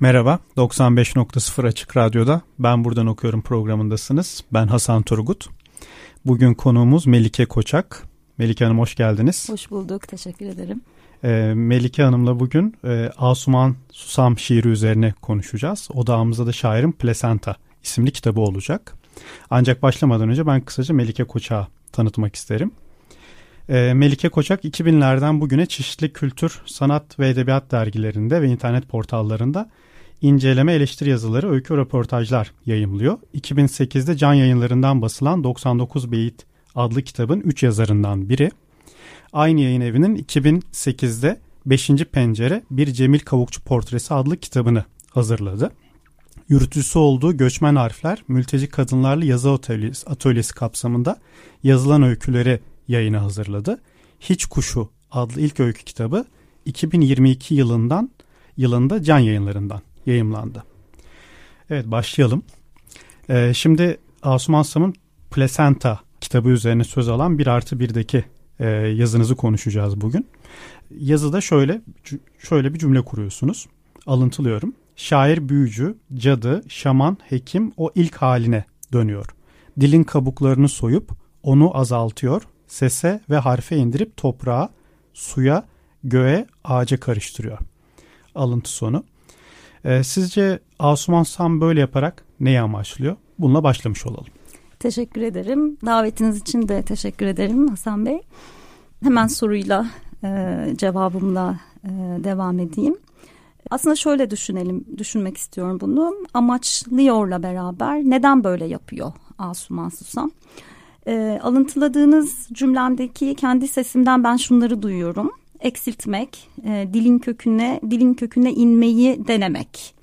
Merhaba, 95.0 Açık Radyo'da Ben Buradan Okuyorum programındasınız. Ben Hasan Turgut. Bugün konuğumuz Melike Koçak. Melike Hanım hoş geldiniz. Hoş bulduk, teşekkür ederim. Ee, Melike Hanım'la bugün e, Asuman Susam şiiri üzerine konuşacağız. Odağımızda da şairin Plasenta isimli kitabı olacak. Ancak başlamadan önce ben kısaca Melike Koçak'ı tanıtmak isterim. E, Melike Koçak 2000'lerden bugüne çeşitli kültür, sanat ve edebiyat dergilerinde ve internet portallarında inceleme eleştiri yazıları, öykü röportajlar yayımlıyor. 2008'de Can Yayınları'ndan basılan 99 Beyit adlı kitabın 3 yazarından biri. Aynı yayın evinin 2008'de 5. Pencere Bir Cemil Kavukçu Portresi adlı kitabını hazırladı. Yürütücüsü olduğu Göçmen Harfler, Mülteci Kadınlarla Yazı Atölyesi, atölyesi kapsamında yazılan öyküleri yayına hazırladı. Hiç Kuşu adlı ilk öykü kitabı 2022 yılından yılında Can Yayınları'ndan yayımlandı. Evet başlayalım. Ee, şimdi Asuman Sam'ın Placenta kitabı üzerine söz alan bir artı birdeki e, yazınızı konuşacağız bugün. Yazıda şöyle şöyle bir cümle kuruyorsunuz. Alıntılıyorum. Şair büyücü, cadı, şaman, hekim o ilk haline dönüyor. Dilin kabuklarını soyup onu azaltıyor, sese ve harfe indirip toprağa, suya, göğe, ağaca karıştırıyor. Alıntı sonu. Ee, sizce Asuman Sam böyle yaparak neyi amaçlıyor? Bununla başlamış olalım. Teşekkür ederim. Davetiniz için de teşekkür ederim Hasan Bey. Hemen soruyla, e, cevabımla e, devam edeyim. Aslında şöyle düşünelim, düşünmek istiyorum bunu. Amaçlıyorla beraber neden böyle yapıyor Asuman Susam? E, alıntıladığınız cümlemdeki kendi sesimden ben şunları duyuyorum. Eksiltmek, e, dilin köküne, dilin köküne inmeyi denemek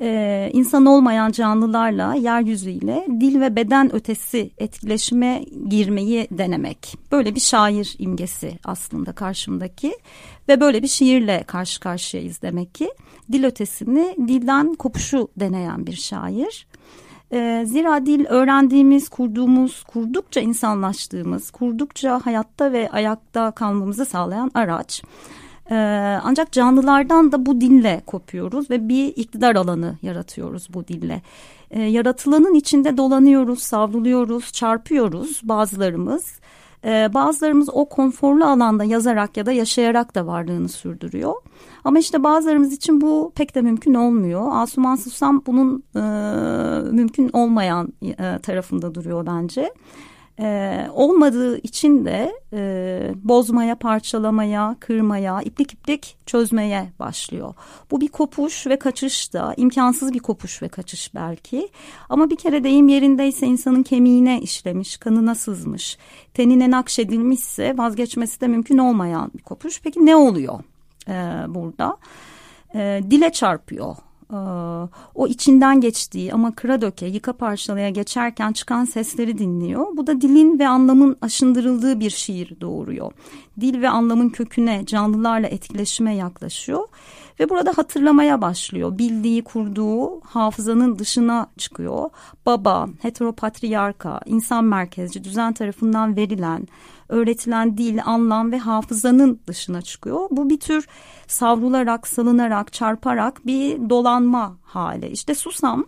e, insan olmayan canlılarla, yeryüzüyle dil ve beden ötesi etkileşime girmeyi denemek. Böyle bir şair imgesi aslında karşımdaki ve böyle bir şiirle karşı karşıyayız demek ki. Dil ötesini dilden kopuşu deneyen bir şair. E, zira dil öğrendiğimiz, kurduğumuz, kurdukça insanlaştığımız, kurdukça hayatta ve ayakta kalmamızı sağlayan araç. Ee, ancak canlılardan da bu dille kopuyoruz ve bir iktidar alanı yaratıyoruz bu dille. Ee, yaratılanın içinde dolanıyoruz, savruluyoruz, çarpıyoruz bazılarımız. Ee, bazılarımız o konforlu alanda yazarak ya da yaşayarak da varlığını sürdürüyor. Ama işte bazılarımız için bu pek de mümkün olmuyor. Asuman Susam bunun e, mümkün olmayan e, tarafında duruyor bence. Ee, olmadığı için de e, bozmaya, parçalamaya, kırmaya, iplik iplik çözmeye başlıyor. Bu bir kopuş ve kaçış da imkansız bir kopuş ve kaçış belki. Ama bir kere deyim yerindeyse insanın kemiğine işlemiş, kanına sızmış, tenine nakşedilmişse vazgeçmesi de mümkün olmayan bir kopuş. Peki ne oluyor e, burada? E, dile çarpıyor o içinden geçtiği ama kıra döke, yıka parçalaya geçerken çıkan sesleri dinliyor. Bu da dilin ve anlamın aşındırıldığı bir şiir doğuruyor. Dil ve anlamın köküne, canlılarla etkileşime yaklaşıyor. Ve burada hatırlamaya başlıyor. Bildiği, kurduğu hafızanın dışına çıkıyor. Baba, heteropatriyarka, insan merkezci, düzen tarafından verilen, öğretilen dil, anlam ve hafızanın dışına çıkıyor. Bu bir tür savrularak, salınarak, çarparak bir dolanma hali. İşte Susam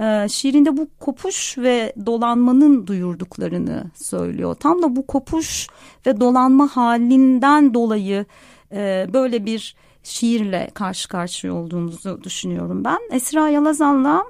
e, şiirinde bu kopuş ve dolanmanın duyurduklarını söylüyor. Tam da bu kopuş ve dolanma halinden dolayı e, böyle bir şiirle karşı karşıya olduğumuzu düşünüyorum ben. Esra Yalazan'la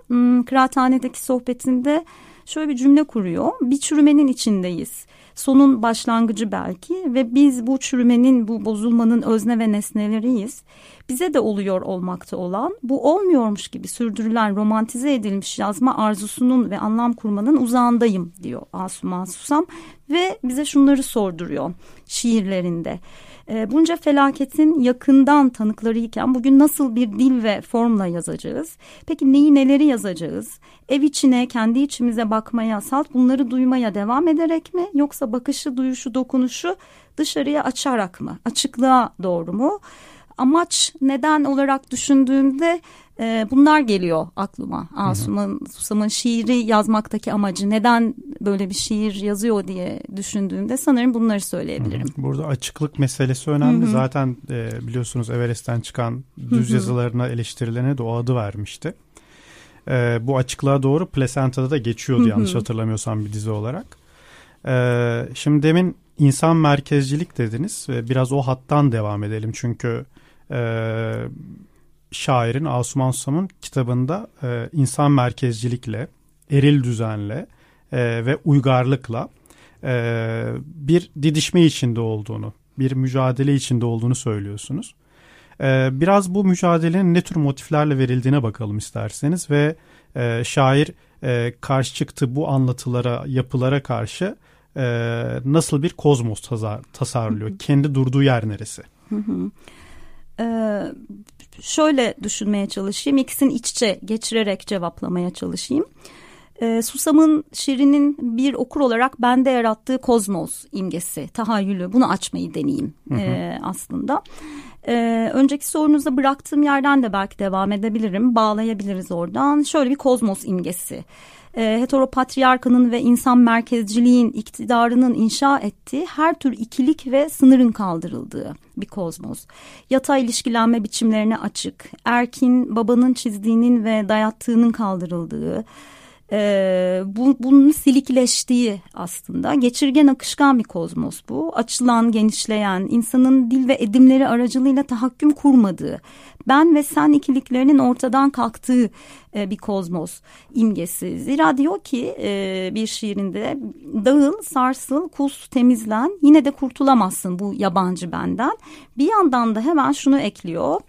Kıraathane'deki sohbetinde şöyle bir cümle kuruyor. Bir çürümenin içindeyiz sonun başlangıcı belki ve biz bu çürümenin, bu bozulmanın özne ve nesneleriyiz. Bize de oluyor olmakta olan, bu olmuyormuş gibi sürdürülen, romantize edilmiş yazma arzusunun ve anlam kurmanın uzağındayım diyor Asuman Susam ve bize şunları sorduruyor şiirlerinde. E, bunca felaketin yakından tanıklarıyken bugün nasıl bir dil ve formla yazacağız? Peki neyi neleri yazacağız? Ev içine, kendi içimize bakmaya, salt bunları duymaya devam ederek mi? Yoksa bakışı, duyuşu, dokunuşu dışarıya açarak mı? Açıklığa doğru mu? Amaç neden olarak düşündüğümde e, bunlar geliyor aklıma. Asuman Susam'ın şiiri yazmaktaki amacı neden böyle bir şiir yazıyor diye düşündüğümde sanırım bunları söyleyebilirim. Burada açıklık meselesi önemli. Hı hı. Zaten e, biliyorsunuz Everest'ten çıkan düz hı hı. yazılarına eleştirilerine de o adı vermişti. E, bu açıklığa doğru Placenta'da da geçiyordu hı hı. yanlış hatırlamıyorsam bir dizi olarak. E, şimdi demin insan merkezcilik dediniz ve biraz o hattan devam edelim. Çünkü e, şairin Asuman Susam'ın kitabında e, insan merkezcilikle, eril düzenle e, ve uygarlıkla e, bir didişme içinde olduğunu, bir mücadele içinde olduğunu söylüyorsunuz. E, biraz bu mücadelenin ne tür motiflerle verildiğine bakalım isterseniz ve e, şair e, karşı çıktı bu anlatılara, yapılara karşı e, nasıl bir kozmos tasar, tasarlıyor? Kendi durduğu yer neresi? Hı hı. Ee, şöyle düşünmeye çalışayım. İkisini iç içe geçirerek cevaplamaya çalışayım. Ee, Susam'ın şiirinin bir okur olarak bende yarattığı kozmos imgesi, tahayyülü bunu açmayı deneyeyim hı hı. E, aslında. Ee, önceki sorunuzda bıraktığım yerden de belki devam edebilirim. Bağlayabiliriz oradan. Şöyle bir kozmos imgesi e, heteropatriyarkanın ve insan merkezciliğin iktidarının inşa ettiği her tür ikilik ve sınırın kaldırıldığı bir kozmos. Yatay ilişkilenme biçimlerine açık, erkin babanın çizdiğinin ve dayattığının kaldırıldığı, e, bu, bunun silikleştiği aslında geçirgen akışkan bir kozmos bu. Açılan, genişleyen, insanın dil ve edimleri aracılığıyla tahakküm kurmadığı, ben ve sen ikiliklerinin ortadan kalktığı e, bir kozmos imgesi. Zira diyor ki e, bir şiirinde dağıl, sarsıl, kus, temizlen yine de kurtulamazsın bu yabancı benden. Bir yandan da hemen şunu ekliyor.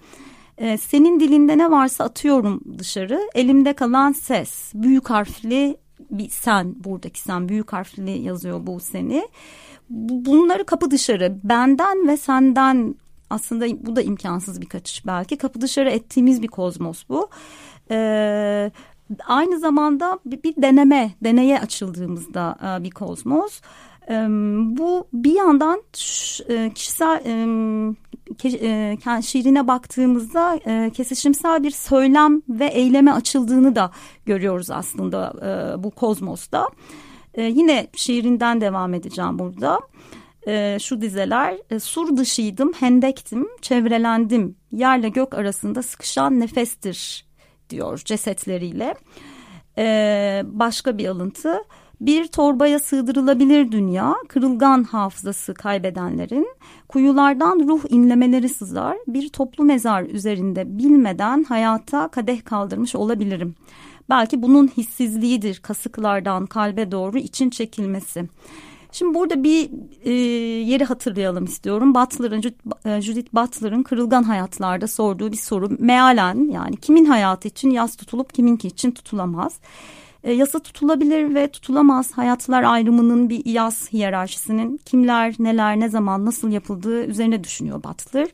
E, senin dilinde ne varsa atıyorum dışarı. Elimde kalan ses. Büyük harfli bir sen buradaki sen büyük harfli yazıyor bu seni. Bunları kapı dışarı benden ve senden aslında bu da imkansız bir kaçış belki. Kapı dışarı ettiğimiz bir kozmos bu. Ee, aynı zamanda bir, bir deneme, deneye açıldığımızda e, bir kozmos. Bu bir yandan e, kişisel e, şiirine baktığımızda e, kesişimsel bir söylem ve eyleme açıldığını da görüyoruz aslında bu kozmosta. Yine şiirinden devam edeceğim burada. Şu dizeler sur dışıydım, hendektim, çevrelendim, yerle gök arasında sıkışan nefestir diyor cesetleriyle. Başka bir alıntı. Bir torbaya sığdırılabilir dünya, kırılgan hafızası kaybedenlerin, kuyulardan ruh inlemeleri sızar, bir toplu mezar üzerinde bilmeden hayata kadeh kaldırmış olabilirim. Belki bunun hissizliğidir kasıklardan kalbe doğru için çekilmesi. Şimdi burada bir e, yeri hatırlayalım istiyorum. Butler'ın, e, Judith Butler'ın Kırılgan Hayatlarda sorduğu bir soru. Mealen yani kimin hayatı için yas tutulup kiminki için tutulamaz. E, yasa tutulabilir ve tutulamaz hayatlar ayrımının bir yaz hiyerarşisinin kimler, neler, ne zaman, nasıl yapıldığı üzerine düşünüyor Butler.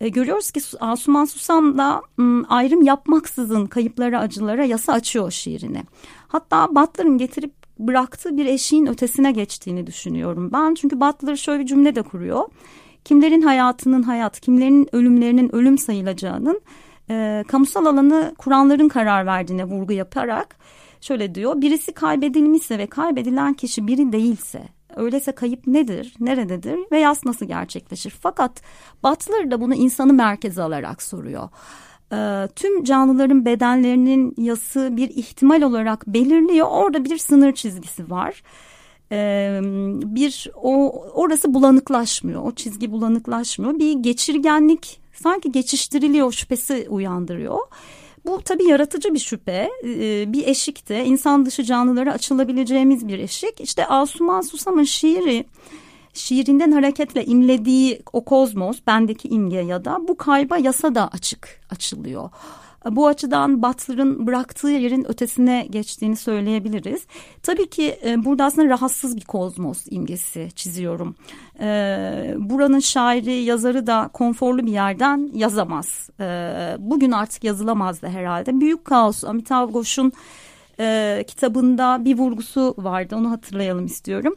E, görüyoruz ki Asuman Susam da ayrım yapmaksızın kayıplara, acılara yasa açıyor şiirini. Hatta Butler'ın getirip bıraktığı bir eşiğin ötesine geçtiğini düşünüyorum ben. Çünkü Butler şöyle bir cümle de kuruyor. Kimlerin hayatının hayat, kimlerin ölümlerinin ölüm sayılacağının e, kamusal alanı kuranların karar verdiğine vurgu yaparak Şöyle diyor birisi kaybedilmişse ve kaybedilen kişi biri değilse öyleyse kayıp nedir, nerededir ve yas nasıl gerçekleşir? Fakat Butler da bunu insanı merkeze alarak soruyor. Ee, tüm canlıların bedenlerinin yası bir ihtimal olarak belirliyor. Orada bir sınır çizgisi var. Ee, bir o orası bulanıklaşmıyor. O çizgi bulanıklaşmıyor. Bir geçirgenlik sanki geçiştiriliyor şüphesi uyandırıyor. Bu tabii yaratıcı bir şüphe, e, bir eşikte insan dışı canlılara açılabileceğimiz bir eşik. İşte Asuman Susam'ın şiiri şiirinden hareketle imlediği o kozmos, bendeki imge ya da bu kayba yasa da açık açılıyor. Bu açıdan Butler'ın bıraktığı yerin ötesine geçtiğini söyleyebiliriz. Tabii ki e, burada aslında rahatsız bir kozmos imgesi çiziyorum. E, buranın şairi, yazarı da konforlu bir yerden yazamaz. E, bugün artık yazılamaz da herhalde. Büyük Kaos, Amitav Ghosh'un e, kitabında bir vurgusu vardı. Onu hatırlayalım istiyorum.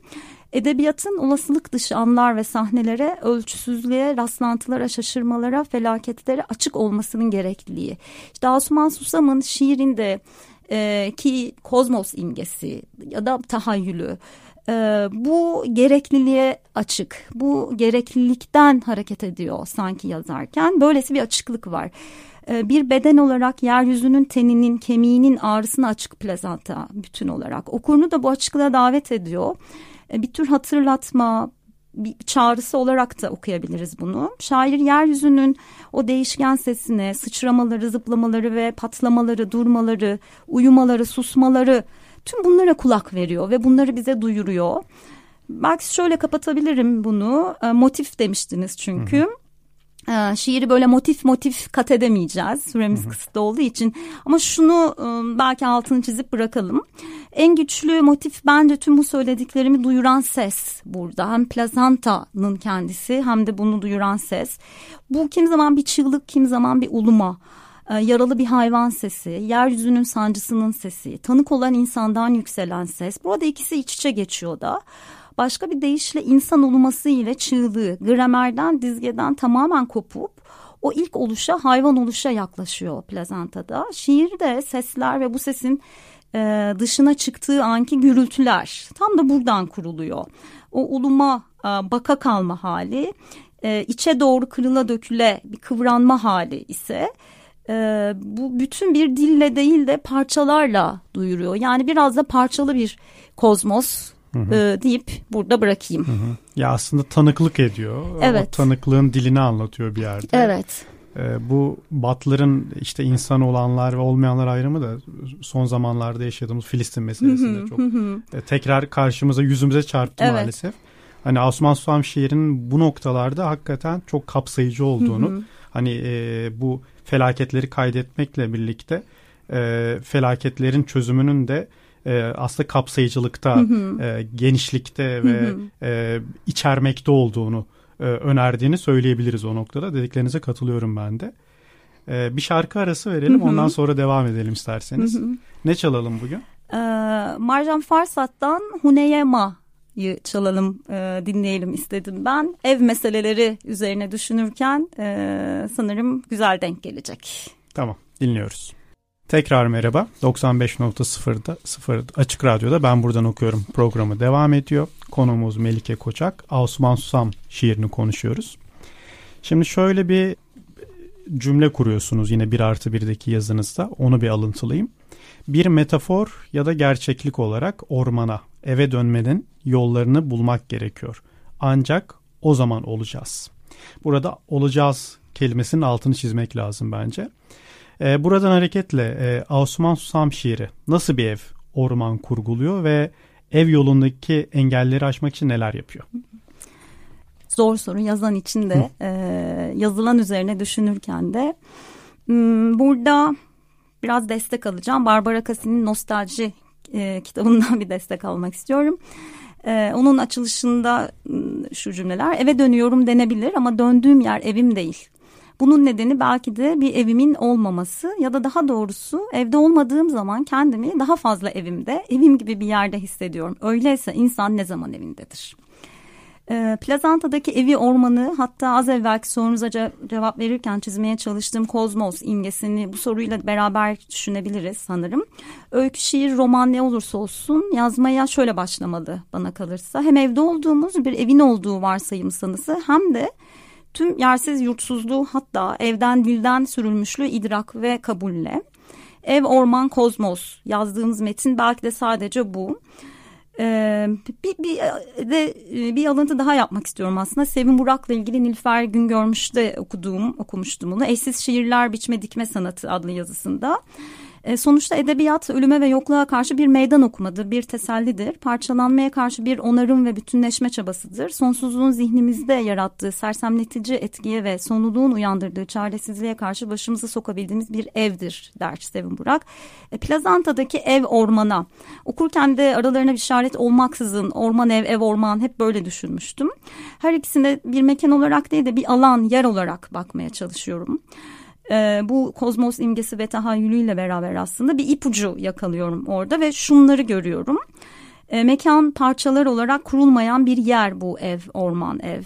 Edebiyatın olasılık dışı anlar ve sahnelere, ölçüsüzlüğe, rastlantılara, şaşırmalara, felaketlere açık olmasının gerekliliği. İşte Asuman Susam'ın şiirinde e, ki kozmos imgesi ya da tahayyülü e, bu gerekliliğe açık. Bu gereklilikten hareket ediyor sanki yazarken. Böylesi bir açıklık var e, bir beden olarak yeryüzünün teninin, kemiğinin ağrısına açık plazanta bütün olarak. Okurunu da bu açıklığa davet ediyor. E, bir tür hatırlatma, bir çağrısı olarak da okuyabiliriz bunu. Şair yeryüzünün o değişken sesine, sıçramaları, zıplamaları ve patlamaları, durmaları, uyumaları, susmaları tüm bunlara kulak veriyor ve bunları bize duyuruyor. Belki şöyle kapatabilirim bunu. E, motif demiştiniz çünkü. Hı hı. Ee, şiiri böyle motif motif kat edemeyeceğiz. Süremiz hı hı. kısıtlı olduğu için. Ama şunu ıı, belki altını çizip bırakalım. En güçlü motif bence tüm bu söylediklerimi duyuran ses burada. Hem plazantanın kendisi hem de bunu duyuran ses. Bu kim zaman bir çığlık kim zaman bir uluma. Ee, yaralı bir hayvan sesi, yeryüzünün sancısının sesi, tanık olan insandan yükselen ses. Burada ikisi iç içe geçiyor da başka bir deyişle insan olması ile çığlığı gramerden dizgeden tamamen kopup o ilk oluşa hayvan oluşa yaklaşıyor plazantada. Şiirde sesler ve bu sesin e, dışına çıktığı anki gürültüler tam da buradan kuruluyor. O uluma e, baka kalma hali e, içe doğru kırıla döküle bir kıvranma hali ise e, bu bütün bir dille değil de parçalarla duyuruyor. Yani biraz da parçalı bir kozmos hı hı. E, deyip burada bırakayım. Hı hı. Ya aslında tanıklık ediyor. Evet. O tanıklığın dilini anlatıyor bir yerde. Evet. E, bu Batlar'ın işte insan olanlar ve olmayanlar ayrımı da son zamanlarda yaşadığımız Filistin meselesinde çok e, tekrar karşımıza yüzümüze çarptı evet. maalesef. Hani Osman Susam şiirinin bu noktalarda hakikaten çok kapsayıcı olduğunu hani e, bu felaketleri kaydetmekle birlikte e, felaketlerin çözümünün de e, aslında kapsayıcılıkta, hı hı. E, genişlikte ve hı hı. E, içermekte olduğunu e, önerdiğini söyleyebiliriz o noktada. Dediklerinize katılıyorum ben de. E, bir şarkı arası verelim hı hı. ondan sonra devam edelim isterseniz. Hı hı. Ne çalalım bugün? E, Marjan Farsat'tan Huneyema'yı çalalım, e, dinleyelim istedim ben. Ev meseleleri üzerine düşünürken e, sanırım güzel denk gelecek. Tamam, dinliyoruz. Tekrar merhaba. 95.0'da 0 Açık Radyo'da Ben Buradan Okuyorum programı devam ediyor. Konumuz Melike Koçak. Osman Susam şiirini konuşuyoruz. Şimdi şöyle bir cümle kuruyorsunuz yine bir artı birdeki yazınızda. Onu bir alıntılayayım. Bir metafor ya da gerçeklik olarak ormana, eve dönmenin yollarını bulmak gerekiyor. Ancak o zaman olacağız. Burada olacağız kelimesinin altını çizmek lazım bence. E, buradan hareketle e, Osman Susam şiiri nasıl bir ev orman kurguluyor ve ev yolundaki engelleri aşmak için neler yapıyor? Zor soru yazan için de e, yazılan üzerine düşünürken de hmm, burada biraz destek alacağım. Barbara Cassini'nin Nostalji e, kitabından bir destek almak istiyorum. Ee, onun açılışında hmm, şu cümleler eve dönüyorum denebilir ama döndüğüm yer evim değil. Bunun nedeni belki de bir evimin olmaması ya da daha doğrusu evde olmadığım zaman kendimi daha fazla evimde, evim gibi bir yerde hissediyorum. Öyleyse insan ne zaman evindedir? E, Plazanta'daki evi ormanı hatta az evvelki sorunuza cevap verirken çizmeye çalıştığım kozmos imgesini bu soruyla beraber düşünebiliriz sanırım. Öykü, şiir, roman ne olursa olsun yazmaya şöyle başlamalı bana kalırsa. Hem evde olduğumuz bir evin olduğu varsayım sanısı hem de tüm yersiz yurtsuzluğu hatta evden dilden sürülmüşlüğü idrak ve kabulle. Ev, orman, kozmos yazdığımız metin belki de sadece bu. Ee, bir, bir de bir alıntı daha yapmak istiyorum aslında. Sevin Burak'la ilgili Nilfer Güngörmüş'te okuduğum, okumuştum bunu. Eşsiz Şiirler Biçme Dikme Sanatı adlı yazısında. E, sonuçta edebiyat ölüme ve yokluğa karşı bir meydan okumadır, bir tesellidir. Parçalanmaya karşı bir onarım ve bütünleşme çabasıdır. Sonsuzluğun zihnimizde yarattığı sersemletici etkiye ve sonluluğun uyandırdığı çaresizliğe karşı başımızı sokabildiğimiz bir evdir der Sevin Burak. E, Plazanta'daki ev ormana okurken de aralarına bir işaret olmaksızın orman ev ev orman hep böyle düşünmüştüm. Her ikisine bir mekan olarak değil de bir alan yer olarak bakmaya çalışıyorum e, bu kozmos imgesi ve tahayyülüyle beraber aslında bir ipucu yakalıyorum orada ve şunları görüyorum. E, mekan parçalar olarak kurulmayan bir yer bu ev, orman ev.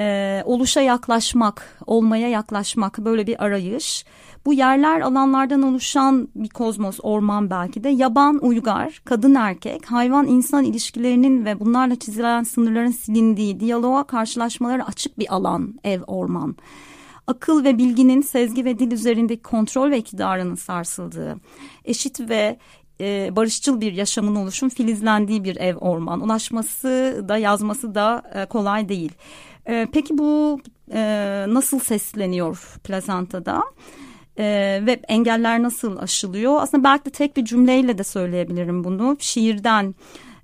E, oluşa yaklaşmak, olmaya yaklaşmak böyle bir arayış. Bu yerler alanlardan oluşan bir kozmos, orman belki de yaban, uygar, kadın erkek, hayvan insan ilişkilerinin ve bunlarla çizilen sınırların silindiği, diyaloğa karşılaşmaları açık bir alan, ev, orman akıl ve bilginin sezgi ve dil üzerindeki kontrol ve iktidarının sarsıldığı, eşit ve e, barışçıl bir yaşamın oluşum filizlendiği bir ev orman. Ulaşması da yazması da e, kolay değil. E, peki bu e, nasıl sesleniyor plazantada? Ee, ve engeller nasıl aşılıyor? Aslında belki de tek bir cümleyle de söyleyebilirim bunu. Şiirden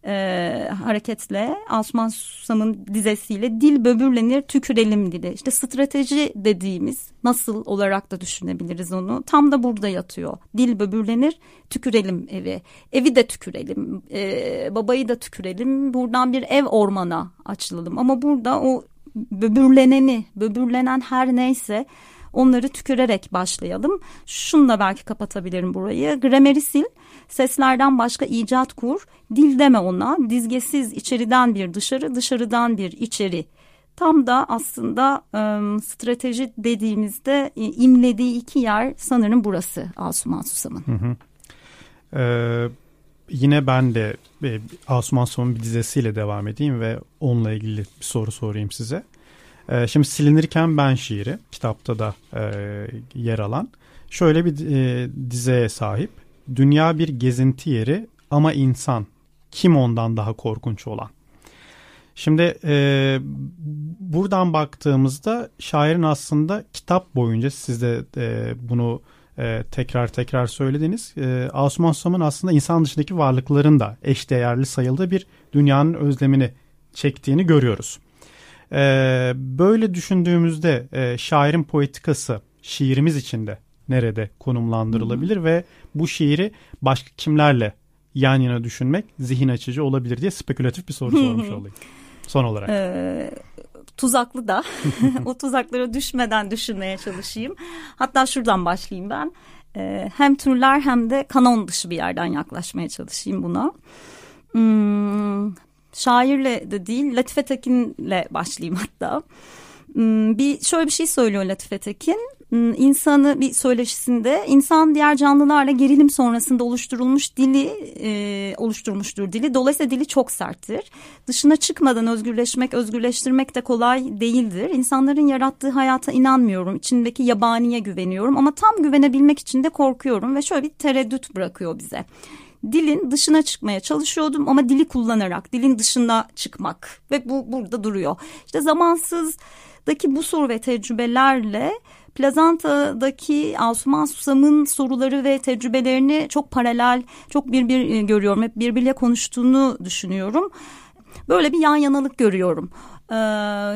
e, hareketle Asuman Susam'ın dizesiyle dil böbürlenir tükürelim dili. İşte strateji dediğimiz nasıl olarak da düşünebiliriz onu. Tam da burada yatıyor. Dil böbürlenir tükürelim evi. Evi de tükürelim. E, babayı da tükürelim. Buradan bir ev ormana açılalım. Ama burada o böbürleneni, böbürlenen her neyse onları tükürerek başlayalım. Şununla belki kapatabilirim burayı. Grameri sil Seslerden başka icat kur, dil deme ona, dizgesiz içeriden bir dışarı, dışarıdan bir içeri. Tam da aslında e, strateji dediğimizde e, imlediği iki yer sanırım burası Asuman Susam'ın. Hı hı. Ee, yine ben de e, Asuman Susam'ın bir dizesiyle devam edeyim ve onunla ilgili bir soru sorayım size. Ee, şimdi silinirken ben şiiri kitapta da e, yer alan şöyle bir e, dizeye sahip. Dünya bir gezinti yeri ama insan kim ondan daha korkunç olan? Şimdi e, buradan baktığımızda şairin aslında kitap boyunca siz de e, bunu e, tekrar tekrar söylediniz. E, Asuman Susam'ın aslında insan dışındaki varlıkların da eşdeğerli sayıldığı bir dünyanın özlemini çektiğini görüyoruz. E, böyle düşündüğümüzde e, şairin poetikası şiirimiz içinde nerede konumlandırılabilir Hı-hı. ve bu şiiri başka kimlerle yan yana düşünmek zihin açıcı olabilir diye spekülatif bir soru sormuş olayım. Son olarak. Ee, tuzaklı da o tuzaklara düşmeden düşünmeye çalışayım. Hatta şuradan başlayayım ben. Ee, hem türler hem de kanon dışı bir yerden yaklaşmaya çalışayım buna. Hmm, şairle de değil Latife Tekin'le başlayayım hatta. Hmm, bir şöyle bir şey söylüyor Latife Tekin. Hmm, insanı bir söyleşisinde insan diğer canlılarla gerilim sonrasında oluşturulmuş dili e, oluşturmuştur dili. Dolayısıyla dili çok serttir. Dışına çıkmadan özgürleşmek, özgürleştirmek de kolay değildir. İnsanların yarattığı hayata inanmıyorum. İçindeki yabaniye güveniyorum ama tam güvenebilmek için de korkuyorum ve şöyle bir tereddüt bırakıyor bize dilin dışına çıkmaya çalışıyordum ama dili kullanarak dilin dışına çıkmak ve bu burada duruyor. İşte zamansızdaki bu soru ve tecrübelerle Plazanta'daki Asuman Susam'ın soruları ve tecrübelerini çok paralel, çok birbir e, görüyorum. Hep birbiriyle konuştuğunu düşünüyorum. Böyle bir yan yanalık görüyorum. Ee,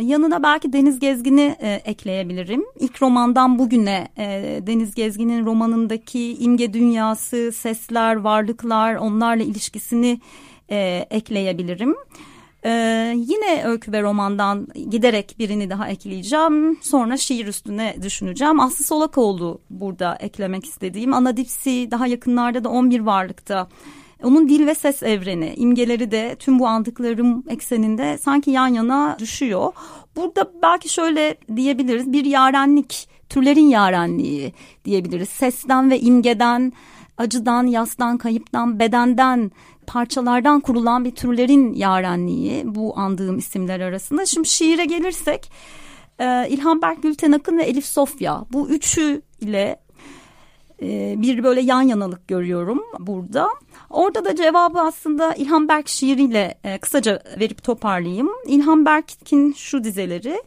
yanına belki Deniz Gezgin'i e, ekleyebilirim. İlk romandan bugüne e, Deniz Gezgin'in romanındaki imge dünyası, sesler, varlıklar, onlarla ilişkisini e, ekleyebilirim. Ee, yine öykü ve romandan giderek birini daha ekleyeceğim. Sonra şiir üstüne düşüneceğim. Aslı Solakoğlu burada eklemek istediğim. Anadipsi daha yakınlarda da 11 varlıkta. Onun dil ve ses evreni, imgeleri de tüm bu andıklarım ekseninde sanki yan yana düşüyor. Burada belki şöyle diyebiliriz bir yarenlik, türlerin yarenliği diyebiliriz. Sesten ve imgeden, acıdan, yastan, kayıptan, bedenden parçalardan kurulan bir türlerin yarenliği bu andığım isimler arasında. Şimdi şiire gelirsek e, İlhan Berk, Gülten Akın ve Elif Sofya bu üçü ile e, bir böyle yan yanalık görüyorum burada. Orada da cevabı aslında İlhan Berk şiiriyle e, kısaca verip toparlayayım. İlhan Berk'in şu dizeleri.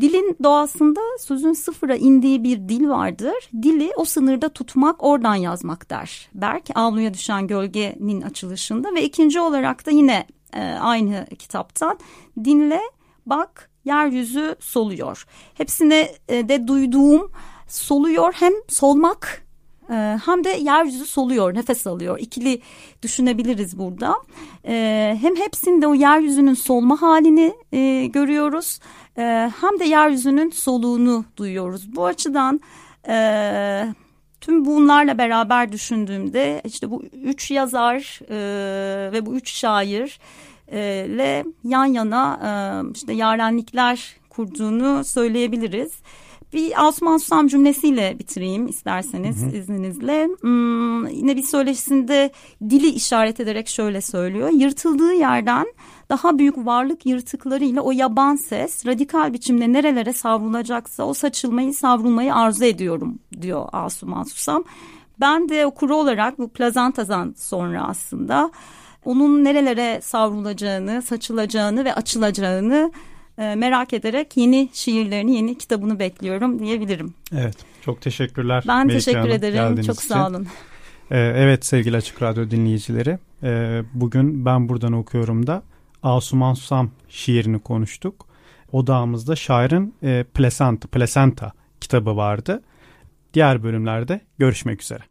Dilin doğasında sözün sıfıra indiği bir dil vardır. Dili o sınırda tutmak, oradan yazmak der. Berk avluya düşen gölgenin açılışında ve ikinci olarak da yine e, aynı kitaptan dinle, bak, yeryüzü soluyor. Hepsine e, de duyduğum soluyor hem solmak e, hem de yeryüzü soluyor, nefes alıyor. İkili düşünebiliriz burada. E, hem hepsinde o yeryüzünün solma halini e, görüyoruz e, hem de yeryüzünün soluğunu duyuyoruz. Bu açıdan e, tüm bunlarla beraber düşündüğümde işte bu üç yazar e, ve bu üç şair ile yan yana e, işte yarenlikler kurduğunu söyleyebiliriz. Bir Osman Susam cümlesiyle bitireyim isterseniz hı hı. izninizle. Hmm, yine bir söyleşisinde dili işaret ederek şöyle söylüyor. Yırtıldığı yerden daha büyük varlık yırtıklarıyla o yaban ses radikal biçimde nerelere savrulacaksa o saçılmayı savrulmayı arzu ediyorum diyor Asuman Susam. Ben de okuru olarak bu plazantazan sonra aslında onun nerelere savrulacağını, saçılacağını ve açılacağını e, merak ederek yeni şiirlerini, yeni kitabını bekliyorum diyebilirim. Evet, çok teşekkürler. Ben Melike teşekkür Hanım, ederim. Çok için. sağ olun. Ee, evet sevgili Açık Radyo dinleyicileri, e, bugün ben buradan okuyorum da Asuman Susam şiirini konuştuk. Odağımızda şairin e, Placenta, Placenta kitabı vardı. Diğer bölümlerde görüşmek üzere.